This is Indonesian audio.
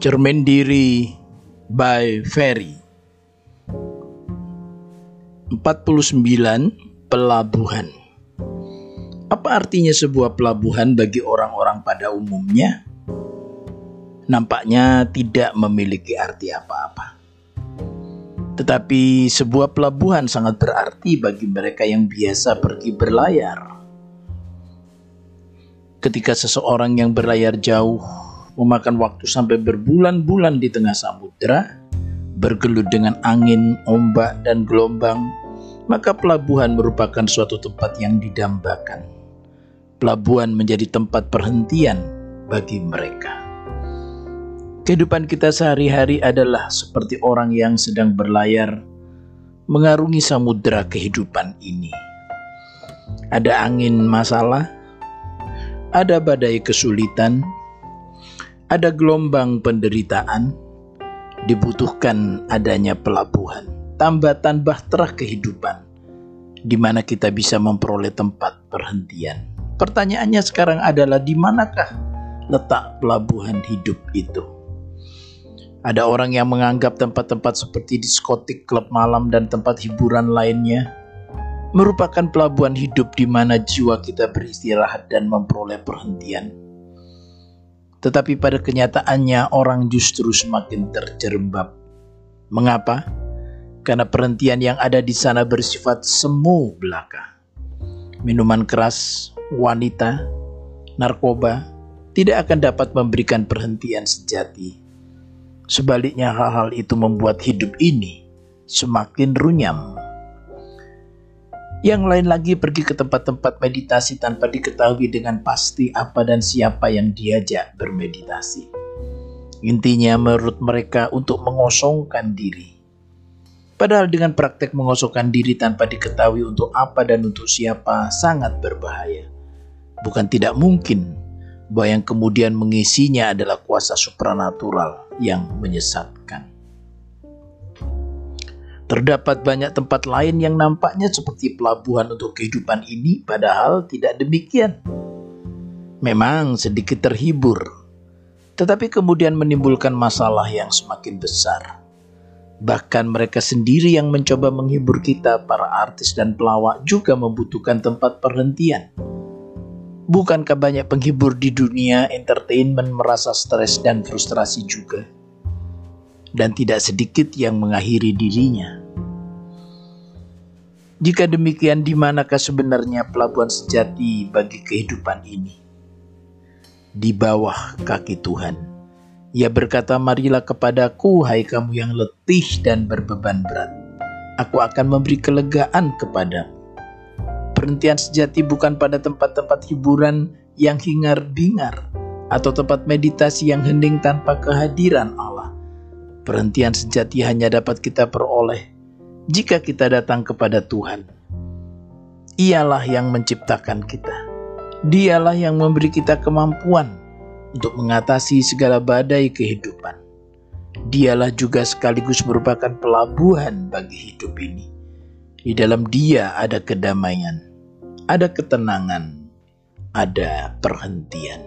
Cermin Diri by Ferry 49 Pelabuhan Apa artinya sebuah pelabuhan bagi orang-orang pada umumnya? Nampaknya tidak memiliki arti apa-apa. Tetapi sebuah pelabuhan sangat berarti bagi mereka yang biasa pergi berlayar. Ketika seseorang yang berlayar jauh memakan waktu sampai berbulan-bulan di tengah samudera, bergelut dengan angin, ombak, dan gelombang, maka pelabuhan merupakan suatu tempat yang didambakan. Pelabuhan menjadi tempat perhentian bagi mereka. Kehidupan kita sehari-hari adalah seperti orang yang sedang berlayar mengarungi samudera kehidupan ini. Ada angin masalah, ada badai kesulitan, ada gelombang penderitaan, dibutuhkan adanya pelabuhan tambatan bahtera kehidupan, di mana kita bisa memperoleh tempat perhentian. Pertanyaannya sekarang adalah di manakah letak pelabuhan hidup itu? Ada orang yang menganggap tempat-tempat seperti diskotik, klub malam, dan tempat hiburan lainnya merupakan pelabuhan hidup di mana jiwa kita beristirahat dan memperoleh perhentian. Tetapi pada kenyataannya orang justru semakin terjerembab. Mengapa? karena perhentian yang ada di sana bersifat semu belaka. Minuman keras, wanita, narkoba tidak akan dapat memberikan perhentian sejati. Sebaliknya hal-hal itu membuat hidup ini semakin runyam. Yang lain lagi pergi ke tempat-tempat meditasi tanpa diketahui dengan pasti apa dan siapa yang diajak bermeditasi. Intinya menurut mereka untuk mengosongkan diri Padahal dengan praktek mengosokkan diri tanpa diketahui untuk apa dan untuk siapa sangat berbahaya. Bukan tidak mungkin bahwa yang kemudian mengisinya adalah kuasa supranatural yang menyesatkan. Terdapat banyak tempat lain yang nampaknya seperti pelabuhan untuk kehidupan ini, padahal tidak demikian. Memang sedikit terhibur, tetapi kemudian menimbulkan masalah yang semakin besar Bahkan mereka sendiri yang mencoba menghibur kita, para artis dan pelawak juga membutuhkan tempat perhentian. Bukankah banyak penghibur di dunia entertainment merasa stres dan frustrasi juga? Dan tidak sedikit yang mengakhiri dirinya. Jika demikian, di manakah sebenarnya pelabuhan sejati bagi kehidupan ini? Di bawah kaki Tuhan. Ia berkata, marilah kepadaku, hai kamu yang letih dan berbeban berat. Aku akan memberi kelegaan kepadamu. Perhentian sejati bukan pada tempat-tempat hiburan yang hingar-bingar atau tempat meditasi yang hening tanpa kehadiran Allah. Perhentian sejati hanya dapat kita peroleh jika kita datang kepada Tuhan. Ialah yang menciptakan kita. Dialah yang memberi kita kemampuan untuk mengatasi segala badai kehidupan. Dialah juga sekaligus merupakan pelabuhan bagi hidup ini. Di dalam Dia ada kedamaian, ada ketenangan, ada perhentian.